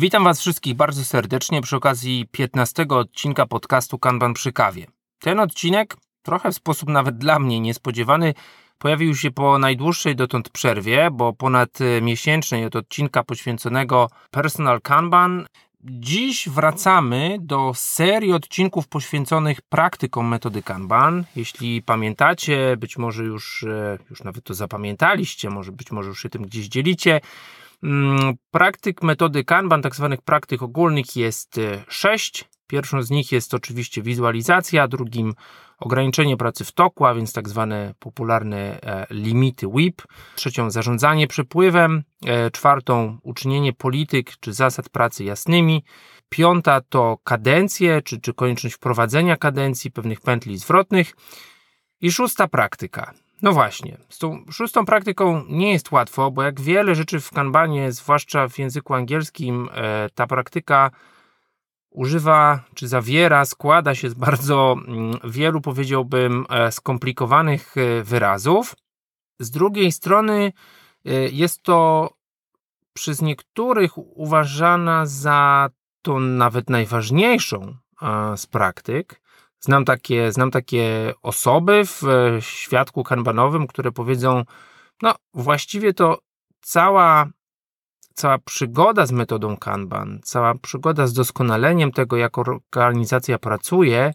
Witam Was wszystkich bardzo serdecznie przy okazji 15 odcinka podcastu Kanban przy kawie. Ten odcinek, trochę w sposób nawet dla mnie niespodziewany, pojawił się po najdłuższej dotąd przerwie, bo ponad miesięcznej od odcinka poświęconego Personal Kanban. Dziś wracamy do serii odcinków poświęconych praktykom metody Kanban. Jeśli pamiętacie, być może już, e, już nawet to zapamiętaliście, może być może już się tym gdzieś dzielicie, praktyk metody Kanban, tak zwanych praktyk ogólnych jest e, sześć. Pierwszą z nich jest oczywiście wizualizacja, drugim ograniczenie pracy w toku, a więc tak zwane popularne e, limity WIP. Trzecią zarządzanie przepływem, e, czwartą uczynienie polityk czy zasad pracy jasnymi. Piąta to kadencje, czy, czy konieczność wprowadzenia kadencji, pewnych pętli zwrotnych. I szósta praktyka. No właśnie, z tą szóstą praktyką nie jest łatwo, bo jak wiele rzeczy w kanbanie, zwłaszcza w języku angielskim, e, ta praktyka używa czy zawiera, składa się z bardzo mm, wielu, powiedziałbym, e, skomplikowanych e, wyrazów. Z drugiej strony jest to przez niektórych uważana za tą nawet najważniejszą z praktyk, Znam takie, znam takie osoby w e, świadku kanbanowym, które powiedzą, no właściwie to cała, cała przygoda z metodą kanban, cała przygoda z doskonaleniem tego, jak organizacja pracuje,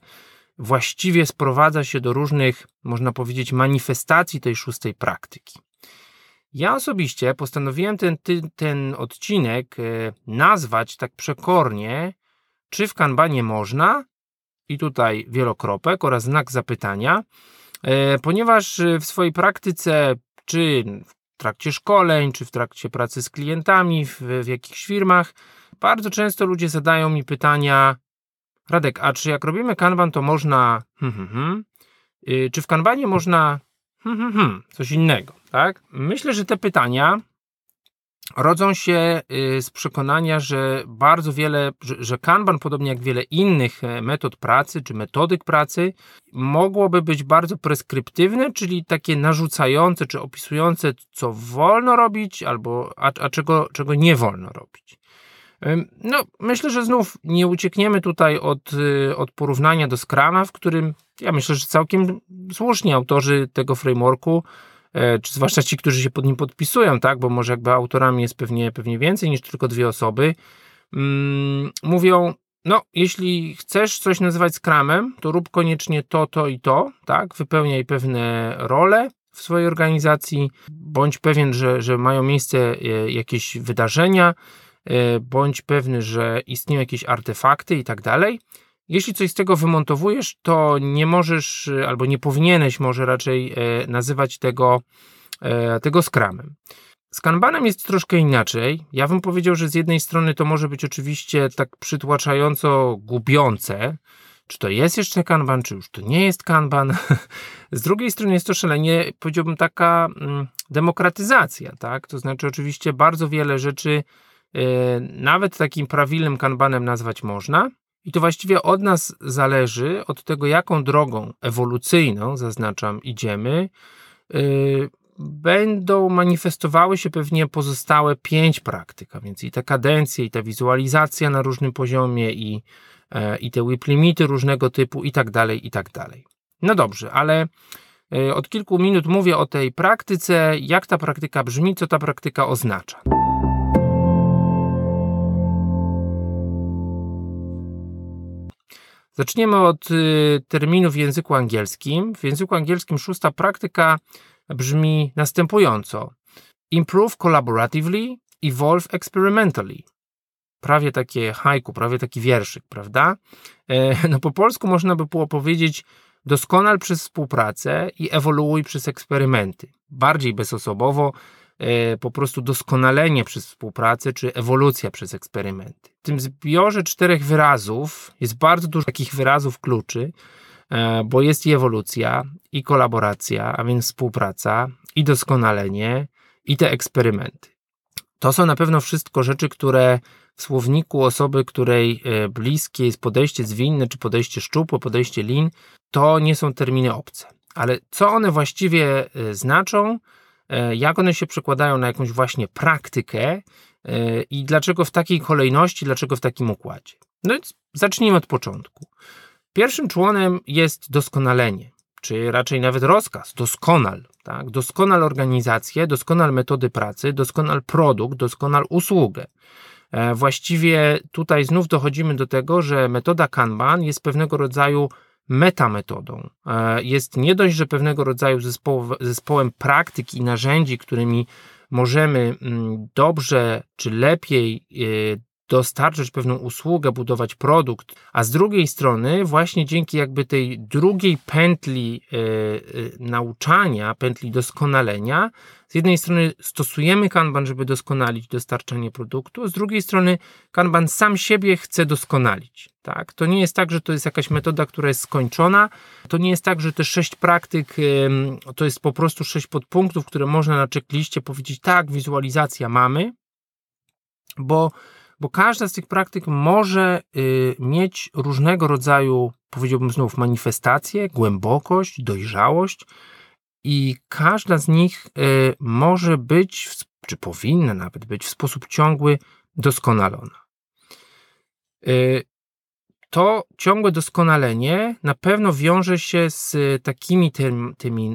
właściwie sprowadza się do różnych, można powiedzieć, manifestacji tej szóstej praktyki. Ja osobiście postanowiłem ten, ten odcinek e, nazwać tak przekornie, czy w kanbanie można, i tutaj wielokropek oraz znak zapytania, e, ponieważ w swojej praktyce, czy w trakcie szkoleń, czy w trakcie pracy z klientami w, w jakichś firmach, bardzo często ludzie zadają mi pytania, Radek, a czy jak robimy kanban, to można, hmm, hmm, hmm, y, czy w kanbanie można coś innego, tak? Myślę, że te pytania rodzą się y, z przekonania, że bardzo wiele, że Kanban, podobnie jak wiele innych e, metod pracy czy metodyk pracy, mogłoby być bardzo preskryptywne, czyli takie narzucające czy opisujące, co wolno robić, albo a, a czego, czego nie wolno robić. No, myślę, że znów nie uciekniemy tutaj od, y, od porównania do Scrama, w którym ja myślę, że całkiem słusznie autorzy tego frameworku czy zwłaszcza ci, którzy się pod nim podpisują, tak, bo może jakby autorami jest pewnie, pewnie więcej niż tylko dwie osoby, mm, mówią, no, jeśli chcesz coś nazywać skramem, to rób koniecznie to, to i to, tak, wypełniaj pewne role w swojej organizacji, bądź pewien, że, że mają miejsce e, jakieś wydarzenia, e, bądź pewny, że istnieją jakieś artefakty i tak dalej. Jeśli coś z tego wymontowujesz, to nie możesz, albo nie powinieneś może raczej e, nazywać tego, e, tego skramem. Z kanbanem jest troszkę inaczej. Ja bym powiedział, że z jednej strony to może być oczywiście tak przytłaczająco gubiące, czy to jest jeszcze kanban, czy już to nie jest kanban. Z drugiej strony jest to szalenie, powiedziałbym, taka mm, demokratyzacja, tak? To znaczy, oczywiście bardzo wiele rzeczy e, nawet takim prawilnym kanbanem nazwać można, i to właściwie od nas zależy, od tego, jaką drogą ewolucyjną, zaznaczam, idziemy, yy, będą manifestowały się pewnie pozostałe pięć praktyk, a więc i te kadencje, i ta wizualizacja na różnym poziomie, i, yy, i te whip limity różnego typu, i tak dalej, i tak dalej. No dobrze, ale yy, od kilku minut mówię o tej praktyce, jak ta praktyka brzmi, co ta praktyka oznacza. Zaczniemy od y, terminu w języku angielskim. W języku angielskim szósta praktyka brzmi następująco: Improve collaboratively, evolve experimentally. Prawie takie haiku, prawie taki wierszyk, prawda? E, no po polsku można by było powiedzieć doskonal przez współpracę i ewoluuj przez eksperymenty. Bardziej bezosobowo, po prostu doskonalenie przez współpracę, czy ewolucja przez eksperymenty. W tym zbiorze czterech wyrazów jest bardzo dużo takich wyrazów kluczy, e, bo jest i ewolucja, i kolaboracja, a więc współpraca, i doskonalenie, i te eksperymenty. To są na pewno wszystko rzeczy, które w słowniku osoby, której e, bliskie jest podejście zwinne, czy podejście szczupłe, podejście lin, to nie są terminy obce. Ale co one właściwie znaczą, E, jak one się przekładają na jakąś właśnie praktykę, i dlaczego w takiej kolejności, dlaczego w takim układzie. No więc zacznijmy od początku. Pierwszym członem jest doskonalenie, czy raczej nawet rozkaz, doskonal. Tak? Doskonal organizację, doskonal metody pracy, doskonal produkt, doskonal usługę. E, właściwie tutaj znów dochodzimy do tego, że metoda Kanban jest pewnego rodzaju metametodą. E, jest nie dość, że pewnego rodzaju zespołem praktyk i narzędzi, którymi możemy mm, dobrze czy lepiej e, dostarczyć pewną usługę, budować produkt, a z drugiej strony, właśnie dzięki jakby tej drugiej pętli y, y, nauczania, pętli doskonalenia, z jednej strony stosujemy Kanban, żeby doskonalić dostarczanie produktu, z drugiej strony Kanban sam siebie chce doskonalić. Tak? To nie jest tak, że to jest jakaś metoda, która jest skończona, to nie jest tak, że te sześć praktyk to jest po prostu sześć podpunktów, które można na checkliście powiedzieć, tak, wizualizacja mamy, bo bo każda z tych praktyk może y, mieć różnego rodzaju, powiedziałbym znów, manifestacje, głębokość, dojrzałość i każda z nich y, może być, czy powinna nawet być w sposób ciągły doskonalona. Y, to ciągłe doskonalenie na pewno wiąże się z takimi term,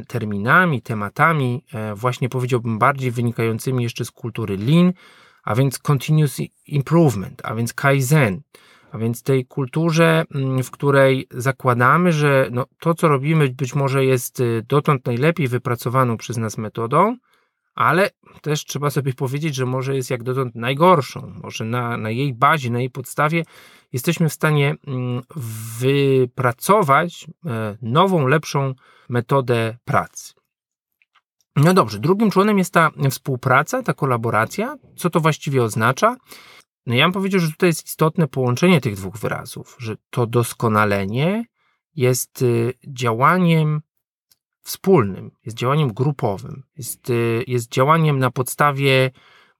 terminami, tematami, e, właśnie powiedziałbym bardziej wynikającymi jeszcze z kultury Lean, a więc continuous improvement, a więc kaizen, a więc tej kulturze, mm, w której zakładamy, że no, to, co robimy, być może jest y, dotąd najlepiej wypracowaną przez nas metodą, ale też trzeba sobie powiedzieć, że może jest jak dotąd najgorszą. Może na, na jej bazie, na jej podstawie jesteśmy w stanie mm, wypracować e, nową, lepszą metodę pracy. No dobrze, drugim członem jest ta współpraca, ta kolaboracja. Co to właściwie oznacza? No ja bym powiedział, że tutaj jest istotne połączenie tych dwóch wyrazów, że to doskonalenie jest y, działaniem wspólnym, jest działaniem grupowym, jest, y, jest działaniem na podstawie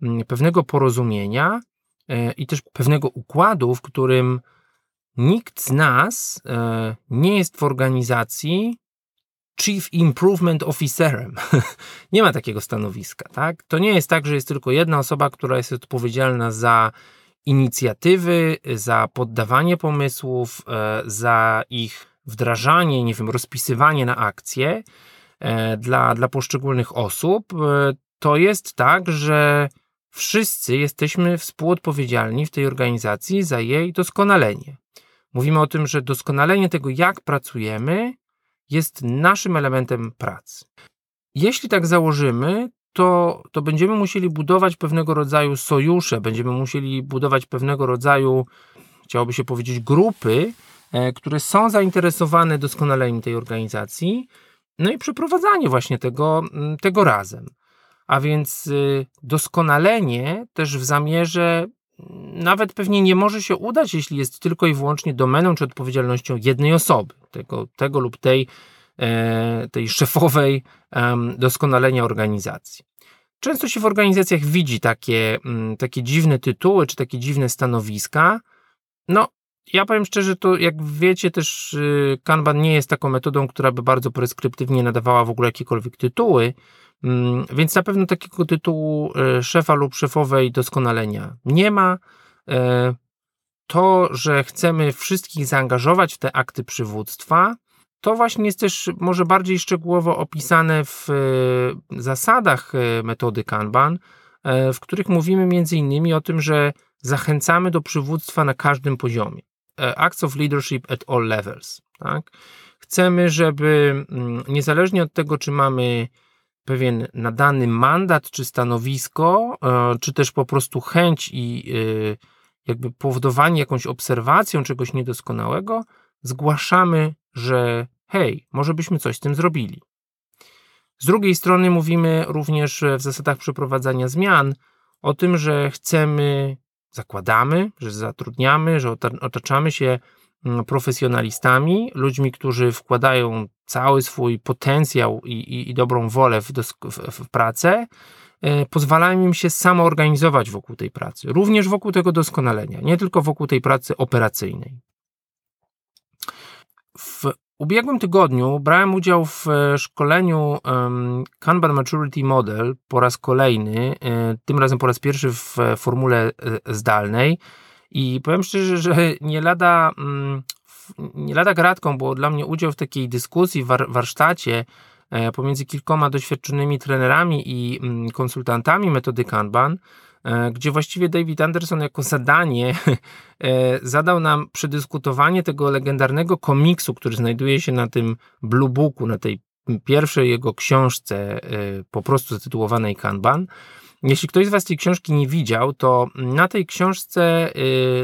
mm, pewnego porozumienia e, i też pewnego układu, w którym nikt z nas nie jest w organizacji Chief Improvement Officerem. nie ma takiego stanowiska, tak? To nie jest tak, że jest tylko jedna osoba, która jest odpowiedzialna za inicjatywy, za poddawanie pomysłów, e, za ich wdrażanie, nie wiem, rozpisywanie na akcje e, dla, dla poszczególnych osób. E, to jest tak, że wszyscy jesteśmy współodpowiedzialni w tej organizacji za jej doskonalenie. Mówimy o tym, że doskonalenie tego, jak pracujemy, jest naszym elementem pracy. Jeśli tak założymy, to, to będziemy musieli budować pewnego rodzaju sojusze, będziemy musieli budować pewnego rodzaju, chciałoby się powiedzieć, grupy, e, które są zainteresowane doskonaleniem tej organizacji, no i przeprowadzanie właśnie tego, tego razem. A więc y, doskonalenie też w zamierze nawet pewnie nie może się udać, jeśli jest tylko i wyłącznie domeną czy odpowiedzialnością jednej osoby, tego, tego lub tej, e, tej szefowej doskonalenia organizacji. Często się w organizacjach widzi takie, mm, takie dziwne tytuły czy takie dziwne stanowiska. No, ja powiem szczerze, to jak wiecie, też y, Kanban nie jest taką metodą, która by bardzo preskryptywnie nadawała w ogóle jakiekolwiek tytuły. Mm, więc na pewno takiego tytułu e, szefa lub szefowej doskonalenia nie ma. E, to, że chcemy wszystkich zaangażować w te akty przywództwa, to właśnie jest też może bardziej szczegółowo opisane w e, zasadach metody Kanban, w których mówimy innymi o tym, że zachęcamy do przywództwa na każdym poziomie. Acts of leadership at all levels. Tak? Chcemy, żeby mm, niezależnie od tego, czy mamy pewien nadany mandat czy stanowisko, e, czy też po prostu chęć i e, jakby powodowanie jakąś obserwacją czegoś niedoskonałego, zgłaszamy, że hej, może byśmy coś z tym zrobili. Z drugiej strony mówimy również w zasadach przeprowadzania zmian o tym, że chcemy, zakładamy, że zatrudniamy, że otaczamy się mm, profesjonalistami, ludźmi, którzy wkładają cały swój potencjał i, i, i dobrą wolę w, w, w pracę, e, pozwalają im się samoorganizować wokół tej pracy, również wokół tego doskonalenia, nie tylko wokół tej pracy operacyjnej. W ubiegłym tygodniu brałem udział w e, szkoleniu Kanban Maturity Model po raz kolejny, e, tym razem po raz pierwszy w formule zdalnej i powiem szczerze, że nie lada, mm, nie lada gratką było dla mnie udział w takiej dyskusji, war, warsztacie pomiędzy kilkoma doświadczonymi trenerami i mm, konsultantami metody Kanban, E, gdzie właściwie David Anderson jako zadanie e, zadał nam przedyskutowanie tego legendarnego komiksu, który znajduje się na tym Blue Booku, na tej pierwszej jego książce, e, po prostu zatytułowanej Kanban. Jeśli ktoś z Was tej książki nie widział, to na tej książce,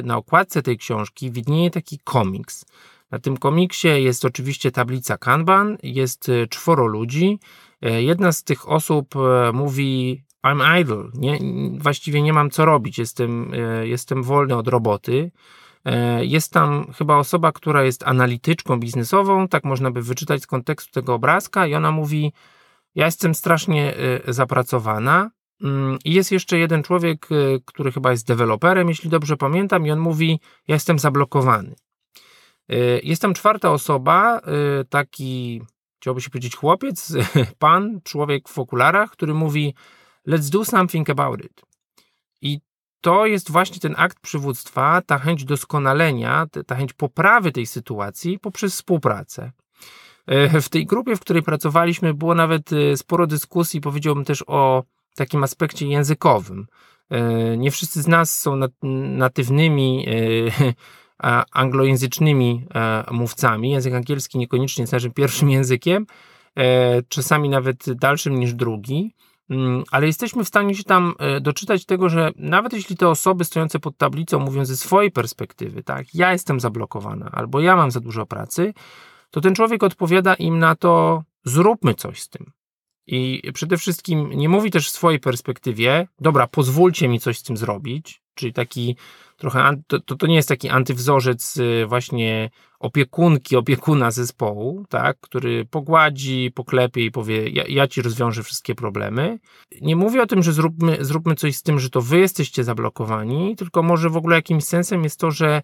na okładce tej książki widnieje taki komiks. Na tym komiksie jest oczywiście tablica Kanban, jest czworo ludzi. Jedna z tych osób mówi I'm idle, nie, właściwie nie mam co robić, jestem, e, jestem wolny od roboty. E, jest tam chyba osoba, która jest analityczką biznesową, tak można by wyczytać z kontekstu tego obrazka, i ona mówi: Ja jestem strasznie e, zapracowana. Mm, I jest jeszcze jeden człowiek, który chyba jest deweloperem, jeśli dobrze pamiętam, i on mówi: Ja jestem zablokowany. Jest tam czwarta osoba, taki, chciałby się powiedzieć, chłopiec, pan, człowiek w okularach, który mówi: let's do something about it. I to jest właśnie ten akt przywództwa, ta chęć doskonalenia, ta chęć poprawy tej sytuacji poprzez współpracę. E, w tej grupie, w której pracowaliśmy, było nawet sporo dyskusji, powiedziałbym też o takim aspekcie językowym. Nie wszyscy z nas są natywnymi anglojęzycznymi mówcami. Język angielski niekoniecznie jest naszym pierwszym językiem, czasami nawet dalszym niż drugi. Mm, ale jesteśmy w stanie się tam e, doczytać tego, że nawet jeśli te osoby stojące pod tablicą mówią ze swojej perspektywy, tak, ja jestem zablokowana albo ja mam za dużo pracy, to ten człowiek odpowiada im na to, zróbmy coś z tym. I przede wszystkim nie mówi też w swojej perspektywie, dobra, pozwólcie mi coś z tym zrobić, czyli taki trochę, to, to nie jest taki antywzorzec y, właśnie opiekunki, opiekuna zespołu, tak, który pogładzi, poklepie i powie, ja, ja ci rozwiążę wszystkie problemy. Nie mówię o tym, że zróbmy, zróbmy coś z tym, że to wy jesteście zablokowani, tylko może w ogóle jakimś sensem jest to, że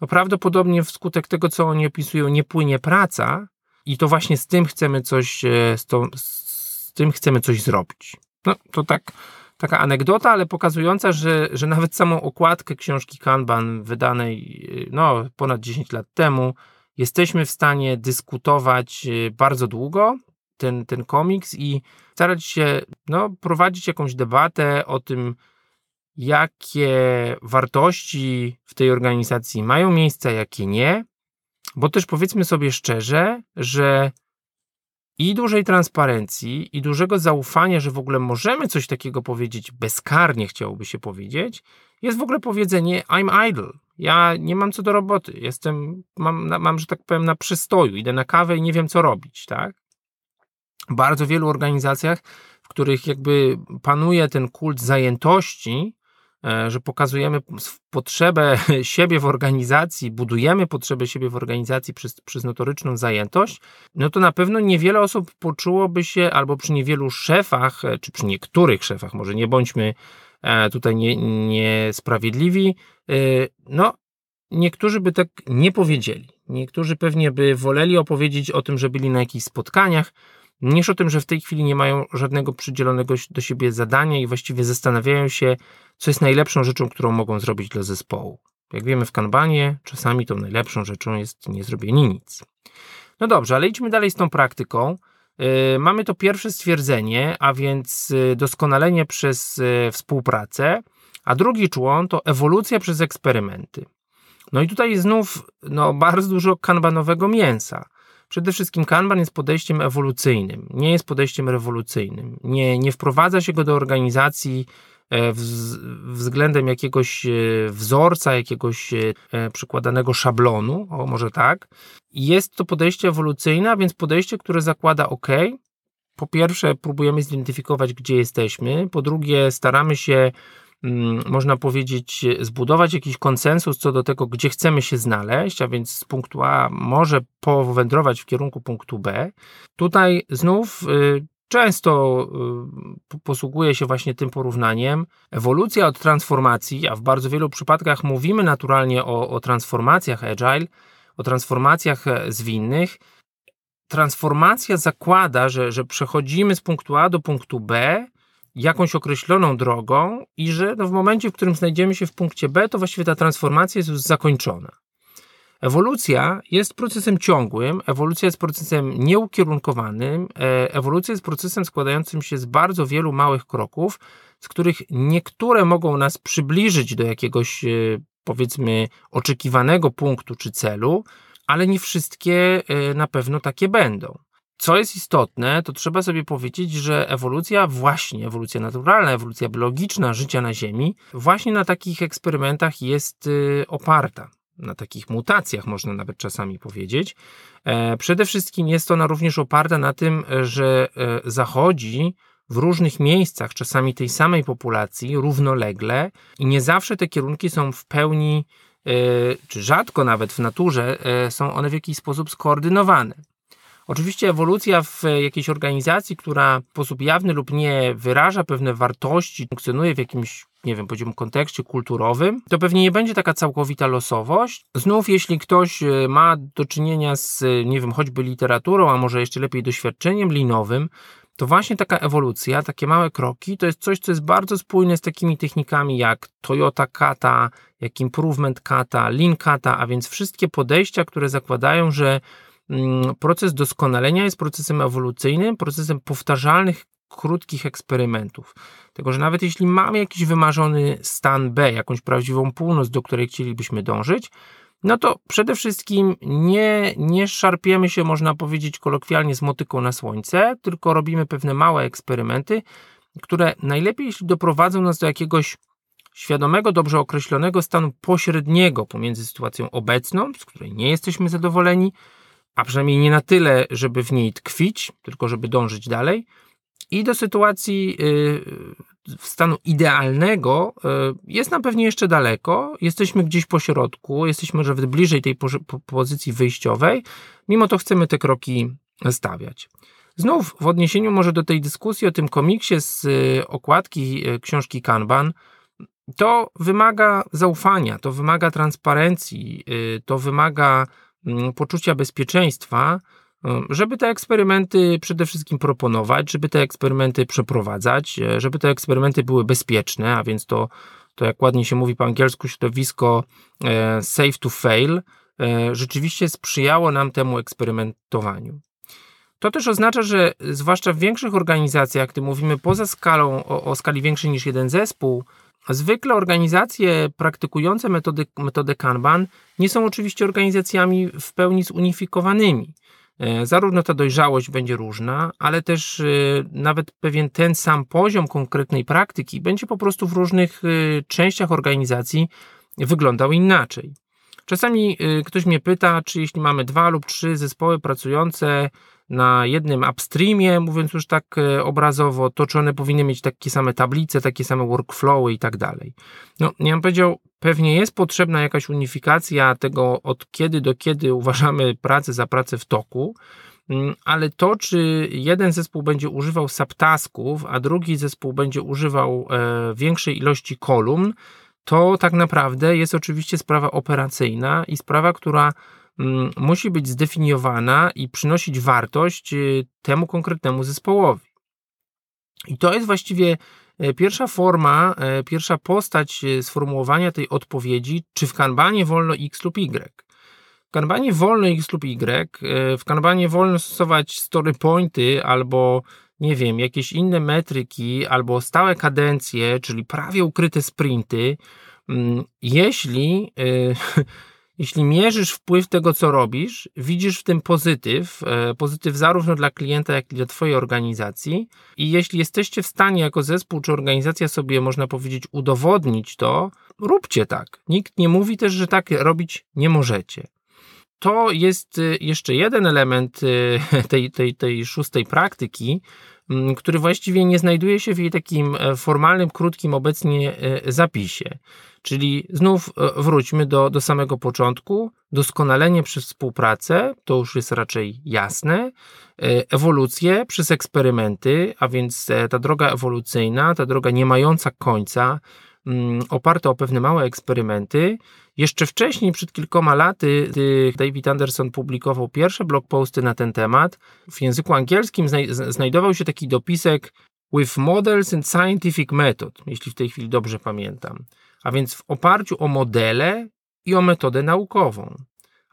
no prawdopodobnie wskutek tego, co oni opisują, nie płynie praca i to właśnie z tym chcemy coś, e, z, z tym chcemy coś zrobić. No, to tak taka anegdota, ale pokazująca, że, że nawet samą okładkę książki Kanban, wydanej no, ponad 10 lat temu, jesteśmy w stanie dyskutować y, bardzo długo ten, ten komiks i starać się no, prowadzić jakąś debatę o tym, jakie wartości w tej organizacji mają miejsce, jakie nie. Bo też powiedzmy sobie szczerze, że i dużej transparencji, i dużego zaufania, że w ogóle możemy coś takiego powiedzieć bezkarnie, chciałoby się powiedzieć, jest w ogóle powiedzenie I'm idle. Ja nie mam co do roboty. Jestem, mam, mam, że tak powiem, na przystoju. Idę na kawę i nie wiem, co robić, tak? Bardzo wielu organizacjach, w których jakby panuje ten kult zajętości, że pokazujemy potrzebę siebie w organizacji, budujemy potrzebę siebie w organizacji przez, przez notoryczną zajętość, no to na pewno niewiele osób poczułoby się, albo przy niewielu szefach, e, czy przy niektórych szefach, może nie bądźmy e, tutaj niesprawiedliwi, nie no niektórzy by tak nie powiedzieli. Niektórzy pewnie by woleli opowiedzieć o tym, że byli na jakichś spotkaniach, niż o tym, że w tej chwili nie mają żadnego przydzielonego do siebie zadania i właściwie zastanawiają się, co jest najlepszą rzeczą, którą mogą zrobić dla zespołu. Jak wiemy w kanbanie, czasami tą najlepszą rzeczą jest nie zrobienie nic. No dobrze, ale idźmy dalej z tą praktyką. Yy, mamy to pierwsze stwierdzenie, a więc yy, doskonalenie przez yy, współpracę, a drugi człon to ewolucja przez eksperymenty. No i tutaj znów no, bardzo dużo kanbanowego mięsa. Przede wszystkim Kanban jest podejściem ewolucyjnym, nie jest podejściem rewolucyjnym. Nie, nie wprowadza się go do organizacji e, względem jakiegoś e, wzorca, jakiegoś e, przykładanego szablonu, o może tak. Jest to podejście ewolucyjne, a więc podejście, które zakłada OK. Po pierwsze, próbujemy zidentyfikować, gdzie jesteśmy. Po drugie, staramy się można powiedzieć, zbudować jakiś konsensus co do tego, gdzie chcemy się znaleźć, a więc z punktu A może powędrować w kierunku punktu B. Tutaj znów y, często y, posługuje się właśnie tym porównaniem. Ewolucja od transformacji, a w bardzo wielu przypadkach mówimy naturalnie o, o transformacjach agile, o transformacjach zwinnych, transformacja zakłada, że, że przechodzimy z punktu A do punktu B jakąś określoną drogą i że no w momencie, w którym znajdziemy się w punkcie B, to właściwie ta transformacja jest już zakończona. Ewolucja jest procesem ciągłym, ewolucja jest procesem nieukierunkowanym, e, ewolucja jest procesem składającym się z bardzo wielu małych kroków, z których niektóre mogą nas przybliżyć do jakiegoś, e, powiedzmy, oczekiwanego punktu czy celu, ale nie wszystkie e, na pewno takie będą. Co jest istotne, to trzeba sobie powiedzieć, że ewolucja, właśnie ewolucja naturalna, ewolucja biologiczna życia na Ziemi, właśnie na takich eksperymentach jest oparta na takich mutacjach, można nawet czasami powiedzieć. E, przede wszystkim jest ona również oparta na tym, że e, zachodzi w różnych miejscach, czasami tej samej populacji, równolegle i nie zawsze te kierunki są w pełni, e, czy rzadko nawet w naturze, są one w jakiś sposób skoordynowane. Oczywiście ewolucja w jakiejś organizacji, która w sposób jawny lub nie wyraża pewne wartości, funkcjonuje w jakimś, nie wiem, powiedziałbym, kontekście kulturowym, to pewnie nie będzie taka całkowita losowość. Znów, jeśli ktoś e, ma do czynienia z, e, nie wiem, choćby literaturą, a może jeszcze lepiej doświadczeniem linowym, to właśnie taka ewolucja, takie małe kroki, to jest coś, co jest bardzo spójne z takimi technikami jak Toyota Kata, jak Improvement Kata, Lean Kata, a więc wszystkie podejścia, które zakładają, że proces doskonalenia jest procesem ewolucyjnym, procesem powtarzalnych, krótkich eksperymentów. Tego, że nawet jeśli mamy jakiś wymarzony stan B, jakąś prawdziwą północ, do której chcielibyśmy dążyć, no to przede wszystkim nie, nie szarpiemy się, można powiedzieć kolokwialnie, z motyką na słońce, tylko robimy pewne małe eksperymenty, które najlepiej, jeśli doprowadzą nas do jakiegoś świadomego, dobrze określonego stanu pośredniego pomiędzy sytuacją obecną, z której nie jesteśmy zadowoleni, a przynajmniej nie na tyle, żeby w niej tkwić, tylko żeby dążyć dalej. I do sytuacji y, stanu idealnego y, jest nam pewnie jeszcze daleko. Jesteśmy gdzieś po środku, jesteśmy może bliżej tej pozycji wyjściowej. Mimo to chcemy te kroki stawiać. Znów w odniesieniu może do tej dyskusji o tym komiksie z y, okładki książki Kanban, to wymaga zaufania, to wymaga transparencji, to wymaga poczucia bezpieczeństwa, e, żeby te eksperymenty przede wszystkim proponować, żeby te eksperymenty przeprowadzać, e, żeby te eksperymenty były bezpieczne, a więc to, to jak ładnie się mówi po angielsku, środowisko e, safe to fail, rzeczywiście sprzyjało nam temu eksperymentowaniu. To też oznacza, że zwłaszcza w większych organizacjach, gdy mówimy poza skalą, o, o skali większej niż jeden zespół, Zwykle organizacje praktykujące metody, metodę Kanban nie są oczywiście organizacjami w pełni zunifikowanymi. E, zarówno ta dojrzałość będzie różna, ale też e, nawet pewien ten sam poziom konkretnej praktyki będzie po prostu w różnych e, częściach organizacji wyglądał inaczej. Czasami ktoś mnie pyta, czy jeśli mamy dwa lub trzy zespoły pracujące na jednym upstreamie, mówiąc już tak e, obrazowo, to czy one powinny mieć takie same tablice, takie same workflowy i tak dalej. No, ja bym powiedział, pewnie jest potrzebna jakaś unifikacja tego, od kiedy do kiedy uważamy pracę za pracę w toku, mm, ale to, czy jeden zespół będzie używał subtasków, a drugi zespół będzie używał e, większej ilości kolumn, to tak naprawdę jest oczywiście sprawa operacyjna i sprawa, która musi być zdefiniowana i przynosić wartość y, temu konkretnemu zespołowi. I to jest właściwie e, pierwsza forma, e, pierwsza postać e, sformułowania tej odpowiedzi, czy w kanbanie wolno X lub Y. W kanbanie wolno X lub Y, w kanbanie wolno stosować story pointy albo nie wiem, jakieś inne metryki, albo stałe kadencje, czyli prawie ukryte sprinty, mm, jeśli Jeśli mierzysz wpływ tego, co robisz, widzisz w tym pozytyw, e, pozytyw zarówno dla klienta, jak i dla Twojej organizacji. I jeśli jesteście w stanie jako zespół czy organizacja sobie, można powiedzieć, udowodnić to, róbcie tak. Nikt nie mówi też, że tak robić nie możecie. To jest e, jeszcze jeden element e, tej, tej, tej szóstej praktyki, który właściwie nie znajduje się w jej takim formalnym, krótkim obecnie zapisie. Czyli znów e, wróćmy do, do samego początku. Doskonalenie przez współpracę, to już jest raczej jasne. E, ewolucję przez eksperymenty, a więc e, ta droga ewolucyjna, ta droga nie mająca końca, mm, oparte o pewne małe eksperymenty. Jeszcze wcześniej, przed kilkoma laty, David Anderson publikował pierwsze blogposty na ten temat. W języku angielskim znajdował się taki dopisek with models and scientific method, jeśli w tej chwili dobrze pamiętam. A więc w oparciu o modele i o metodę naukową.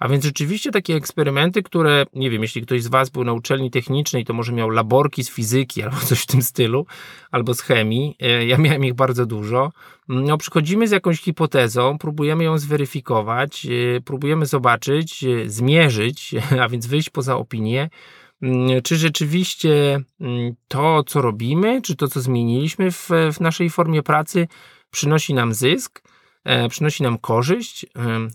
A więc rzeczywiście takie eksperymenty, które, nie wiem, jeśli ktoś z Was był na uczelni technicznej, to może miał laborki z fizyki albo coś w tym stylu, albo z chemii. E, ja miałem ich bardzo dużo. No, przychodzimy z jakąś hipotezą, próbujemy ją zweryfikować, e, próbujemy zobaczyć, e, zmierzyć, a więc wyjść poza opinię, mm, czy rzeczywiście mm, to, co robimy, czy to, co zmieniliśmy w, w naszej formie pracy, przynosi nam zysk przynosi nam korzyść. E,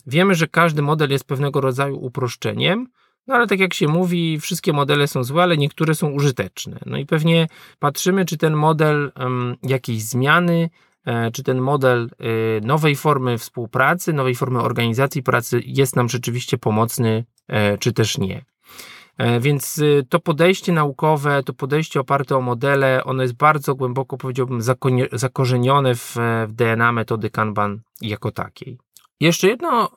wiemy, że każdy model jest pewnego rodzaju uproszczeniem, no ale tak jak się mówi, wszystkie modele są złe, ale niektóre są użyteczne. No i pewnie patrzymy, czy ten model jakiejś zmiany, e, czy ten model nowej formy współpracy, nowej formy organizacji pracy jest nam rzeczywiście pomocny, czy też nie. E, więc y, to podejście naukowe, to podejście oparte o modele, ono jest bardzo głęboko, powiedziałbym, zakorzenione w, w DNA metody Kanban jako takiej. Jeszcze jedno y,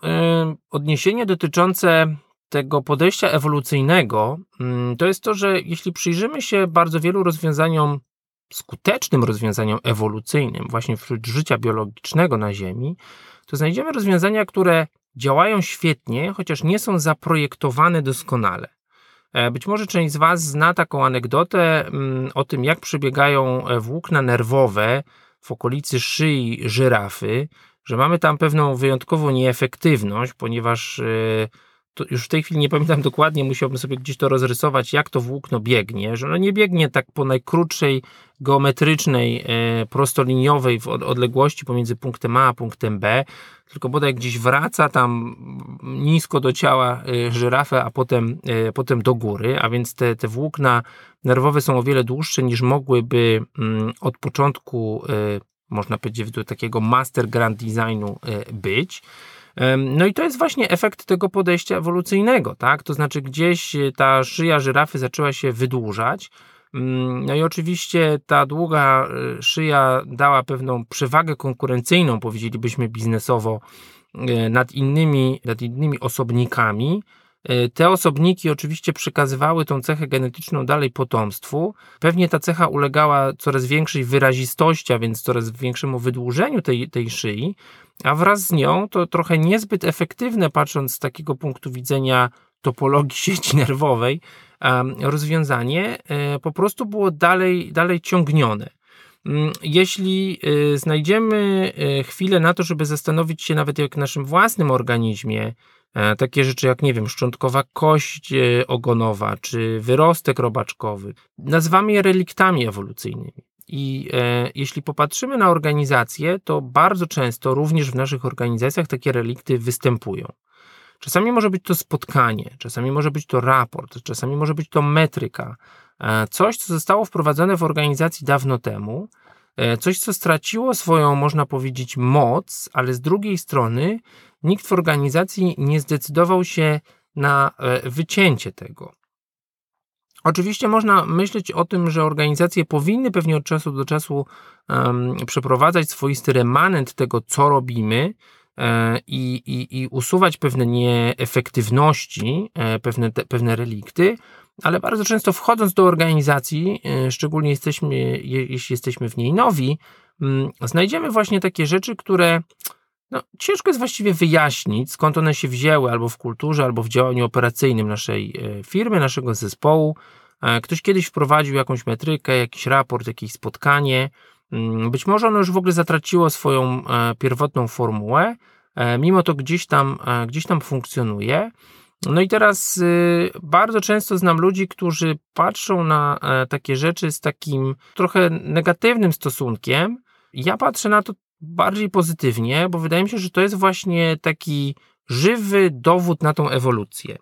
odniesienie dotyczące tego podejścia ewolucyjnego, y, to jest to, że jeśli przyjrzymy się bardzo wielu rozwiązaniom, skutecznym rozwiązaniom ewolucyjnym, właśnie wśród życia biologicznego na Ziemi, to znajdziemy rozwiązania, które działają świetnie, chociaż nie są zaprojektowane doskonale. E, być może część z Was zna taką anegdotę mm, o tym, jak przebiegają e, włókna nerwowe w okolicy szyi żyrafy, że mamy tam pewną wyjątkową nieefektywność, ponieważ e, już w tej chwili nie pamiętam dokładnie, musiałbym sobie gdzieś to rozrysować, jak to włókno biegnie, że ono nie biegnie tak po najkrótszej geometrycznej, prostoliniowej odległości pomiędzy punktem A a punktem B, tylko bodaj gdzieś wraca tam nisko do ciała y, żyrafy, a potem, y, potem do góry, a więc te, te włókna nerwowe są o wiele dłuższe niż mogłyby mm, od początku, można powiedzieć, do takiego master grand designu być. No i to jest właśnie efekt tego podejścia ewolucyjnego, tak? To znaczy gdzieś ta szyja żyrafy zaczęła się wydłużać, Mm, no i oczywiście ta długa y, szyja dała pewną przewagę konkurencyjną, powiedzielibyśmy biznesowo, y, nad innymi, nad innymi osobnikami. Y, te osobniki oczywiście przekazywały tą cechę genetyczną dalej potomstwu. Pewnie ta cecha ulegała coraz większej wyrazistości, a więc coraz większemu wydłużeniu tej, tej szyi, a wraz z nią to trochę niezbyt efektywne, patrząc z takiego punktu widzenia topologii sieci nerwowej, rozwiązanie e, po prostu było dalej, dalej ciągnione. Mm, jeśli e, znajdziemy e, chwilę na to, żeby zastanowić się nawet jak w naszym własnym organizmie, takie rzeczy jak, nie wiem, szczątkowa kość ogonowa, czy wyrostek robaczkowy, nazywamy je reliktami ewolucyjnymi. I e, jeśli popatrzymy na organizację, to bardzo często również w naszych organizacjach takie relikty występują. Czasami może być to spotkanie, czasami może być to raport, czasami może być to metryka. E, coś, co zostało wprowadzone w organizacji dawno temu, e, coś, co straciło swoją, można powiedzieć, moc, ale z drugiej strony nikt w organizacji nie zdecydował się na e, wycięcie tego. Oczywiście można myśleć o tym, że organizacje powinny pewnie od czasu do czasu um, przeprowadzać swoisty remanent tego, co robimy, E, i, i, i usuwać pewne nieefektywności, e, pewne, te, pewne relikty, ale bardzo często wchodząc do organizacji, szczególnie jesteśmy, jeśli jesteśmy w niej nowi, mm, znajdziemy właśnie takie rzeczy, które no, ciężko jest właściwie wyjaśnić, skąd one się wzięły, albo w kulturze, albo w działaniu operacyjnym naszej firmy, naszego zespołu. Ktoś kiedyś wprowadził jakąś metrykę, jakiś raport, jakieś spotkanie, Mm, być może ono już w ogóle zatraciło swoją e, pierwotną formułę, e, mimo to gdzieś tam, e, gdzieś tam funkcjonuje. No i teraz y, bardzo często znam ludzi, którzy patrzą na takie rzeczy z takim trochę negatywnym stosunkiem. Ja patrzę na to bardziej pozytywnie, bo wydaje mi się, że to jest właśnie taki żywy dowód na tą ewolucję.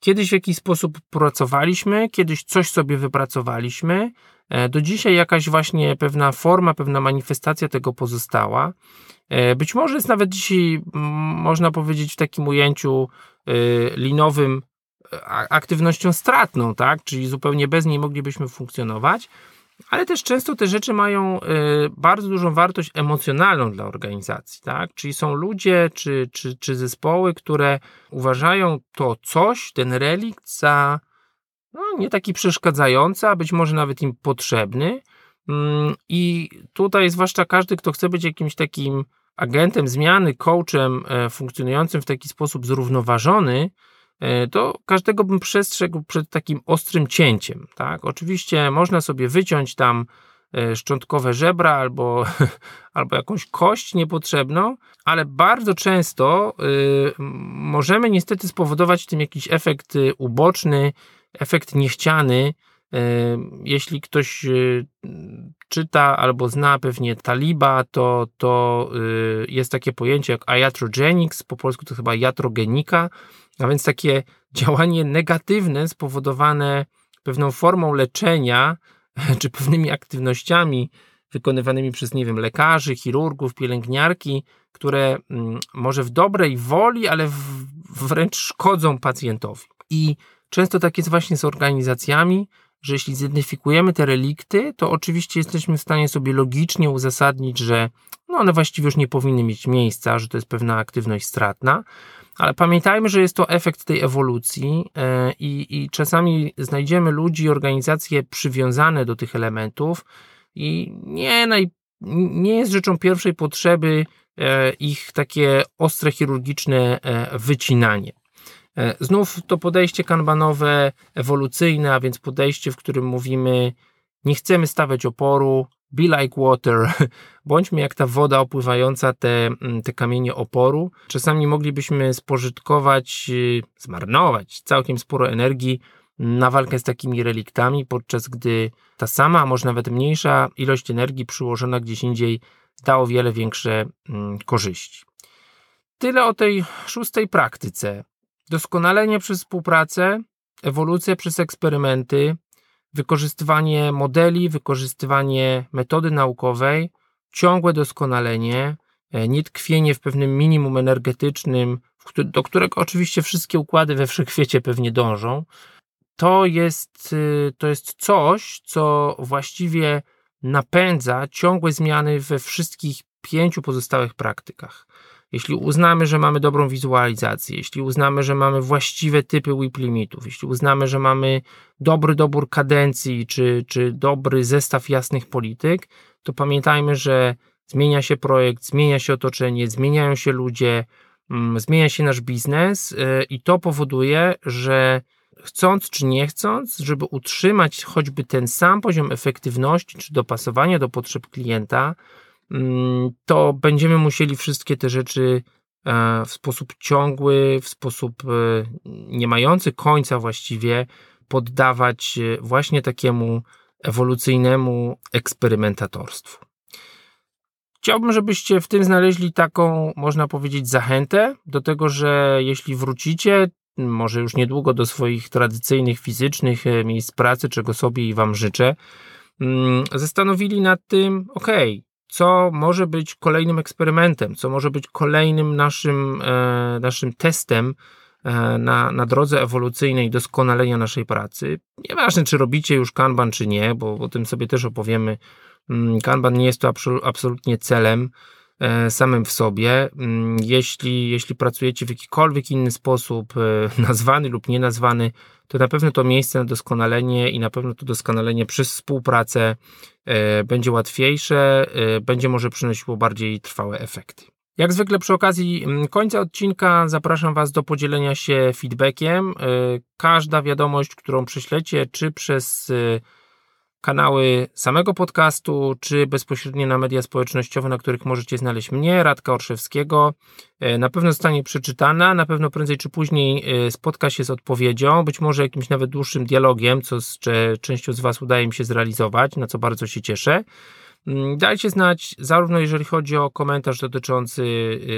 Kiedyś w jakiś sposób pracowaliśmy, kiedyś coś sobie wypracowaliśmy, E, do dzisiaj jakaś właśnie pewna forma, pewna manifestacja tego pozostała. E, być może jest nawet dzisiaj, można powiedzieć, w takim ujęciu e, linowym aktywnością stratną, tak? Czyli zupełnie bez niej moglibyśmy funkcjonować. Ale też często te rzeczy mają bardzo dużą wartość emocjonalną dla organizacji, tak? Czyli są ludzie czy, czy, czy zespoły, które uważają to coś, ten relikt za no, nie taki przeszkadzający, a być może nawet im potrzebny. Mm, I tutaj, zwłaszcza każdy, kto chce być jakimś takim agentem zmiany, coachem e, funkcjonującym w taki sposób zrównoważony, to każdego bym przestrzegł przed takim ostrym cięciem. Tak? Oczywiście można sobie wyciąć tam e, szczątkowe żebra albo, albo jakąś kość niepotrzebną, ale bardzo często możemy niestety spowodować tym jakiś efekt uboczny, efekt niechciany, jeśli ktoś czyta albo zna pewnie taliba, to, to y, jest takie pojęcie jak iatrogenics, po polsku to chyba jatrogenika, a więc takie działanie negatywne spowodowane pewną formą leczenia czy pewnymi aktywnościami wykonywanymi przez, nie wiem, lekarzy, chirurgów, pielęgniarki, które mm, może w dobrej woli, ale wręcz szkodzą pacjentowi. I często tak jest właśnie z organizacjami, że jeśli zidentyfikujemy te relikty, to oczywiście jesteśmy w stanie sobie logicznie uzasadnić, że no one właściwie już nie powinny mieć miejsca, że to jest pewna aktywność stratna, ale pamiętajmy, że jest to efekt tej ewolucji e, i, i czasami znajdziemy ludzi, organizacje przywiązane do tych elementów i nie, naj, nie jest rzeczą pierwszej potrzeby e, ich takie ostre chirurgiczne e, wycinanie. E, znów to podejście kanbanowe, ewolucyjne, a więc podejście, w którym mówimy, nie chcemy stawiać oporu, be like water, bądźmy jak ta woda opływająca te, mm, te kamienie oporu. Czasami moglibyśmy spożytkować, y, zmarnować całkiem sporo energii na walkę z takimi reliktami, podczas gdy ta sama, a może nawet mniejsza ilość energii przyłożona gdzieś indziej da o wiele większe mm, korzyści. Tyle o tej szóstej praktyce. Doskonalenie przez współpracę, ewolucja przez eksperymenty, wykorzystywanie modeli, wykorzystywanie metody naukowej, ciągłe doskonalenie, e, nie tkwienie w pewnym minimum energetycznym, do którego oczywiście wszystkie układy we wszechświecie pewnie dążą, to jest, y, to jest coś, co właściwie napędza ciągłe zmiany we wszystkich pięciu pozostałych praktykach jeśli uznamy, że mamy dobrą wizualizację, jeśli uznamy, że mamy właściwe typy WIP limitów, jeśli uznamy, że mamy dobry dobór kadencji czy, czy dobry zestaw jasnych polityk, to pamiętajmy, że zmienia się projekt, zmienia się otoczenie, zmieniają się ludzie, mm, zmienia się nasz biznes y, i to powoduje, że chcąc czy nie chcąc, żeby utrzymać choćby ten sam poziom efektywności czy dopasowania do potrzeb klienta, to będziemy musieli wszystkie te rzeczy e, w sposób ciągły, w sposób e, nie mający końca właściwie poddawać e, właśnie takiemu ewolucyjnemu eksperymentatorstwu. Chciałbym, żebyście w tym znaleźli taką, można powiedzieć, zachętę do tego, że jeśli wrócicie, może już niedługo do swoich tradycyjnych fizycznych miejsc pracy, czego sobie i Wam życzę, mm, zastanowili nad tym, ok, co może być kolejnym eksperymentem, co może być kolejnym naszym, e, naszym testem e, na, na drodze ewolucyjnej doskonalenia naszej pracy. Nieważne, czy robicie już Kanban, czy nie, bo o tym sobie też opowiemy. Mm, Kanban nie jest to absolutnie celem samym w sobie. Mm, jeśli, jeśli pracujecie w jakikolwiek inny sposób, nazwany lub nienazwany, to na pewno to miejsce na doskonalenie i na pewno to doskonalenie przez współpracę e, będzie łatwiejsze, e, będzie może przynosiło bardziej trwałe efekty. Jak zwykle przy okazji mm, końca odcinka zapraszam Was do podzielenia się feedbackiem. E, każda wiadomość, którą prześlecie, czy przez kanały samego podcastu, czy bezpośrednio na media społecznościowe, na których możecie znaleźć mnie, Radka Orszewskiego. E, na pewno zostanie przeczytana, na pewno prędzej czy później e, spotka się z odpowiedzią, być może jakimś nawet dłuższym dialogiem, co z częścią z Was udaje mi się zrealizować, na co bardzo się cieszę. Mm, dajcie znać, zarówno jeżeli chodzi o komentarz dotyczący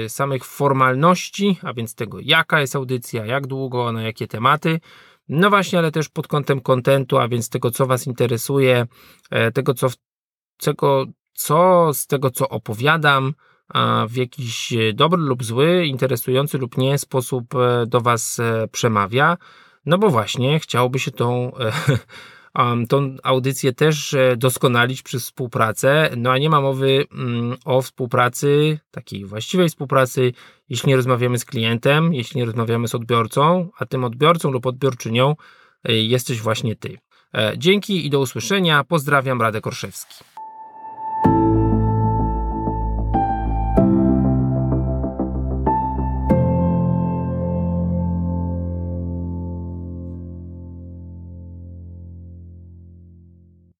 e, samych formalności, a więc tego, jaka jest audycja, jak długo, na jakie tematy, no właśnie, ale też pod kątem kontentu, a więc tego, co Was interesuje, e, tego, co, tego, co z tego, co opowiadam, w jakiś dobry lub zły, interesujący lub nie sposób e, do Was e, przemawia. No bo właśnie chciałoby się tą um, tą audycję też e, doskonalić przez współpracę, no a nie ma mowy um, o współpracy, takiej właściwej współpracy, jeśli nie rozmawiamy z klientem, jeśli nie rozmawiamy z odbiorcą, a tym odbiorcą lub odbiorczynią e, jesteś właśnie ty. E, dzięki i do usłyszenia. Pozdrawiam, Radek Orszewski.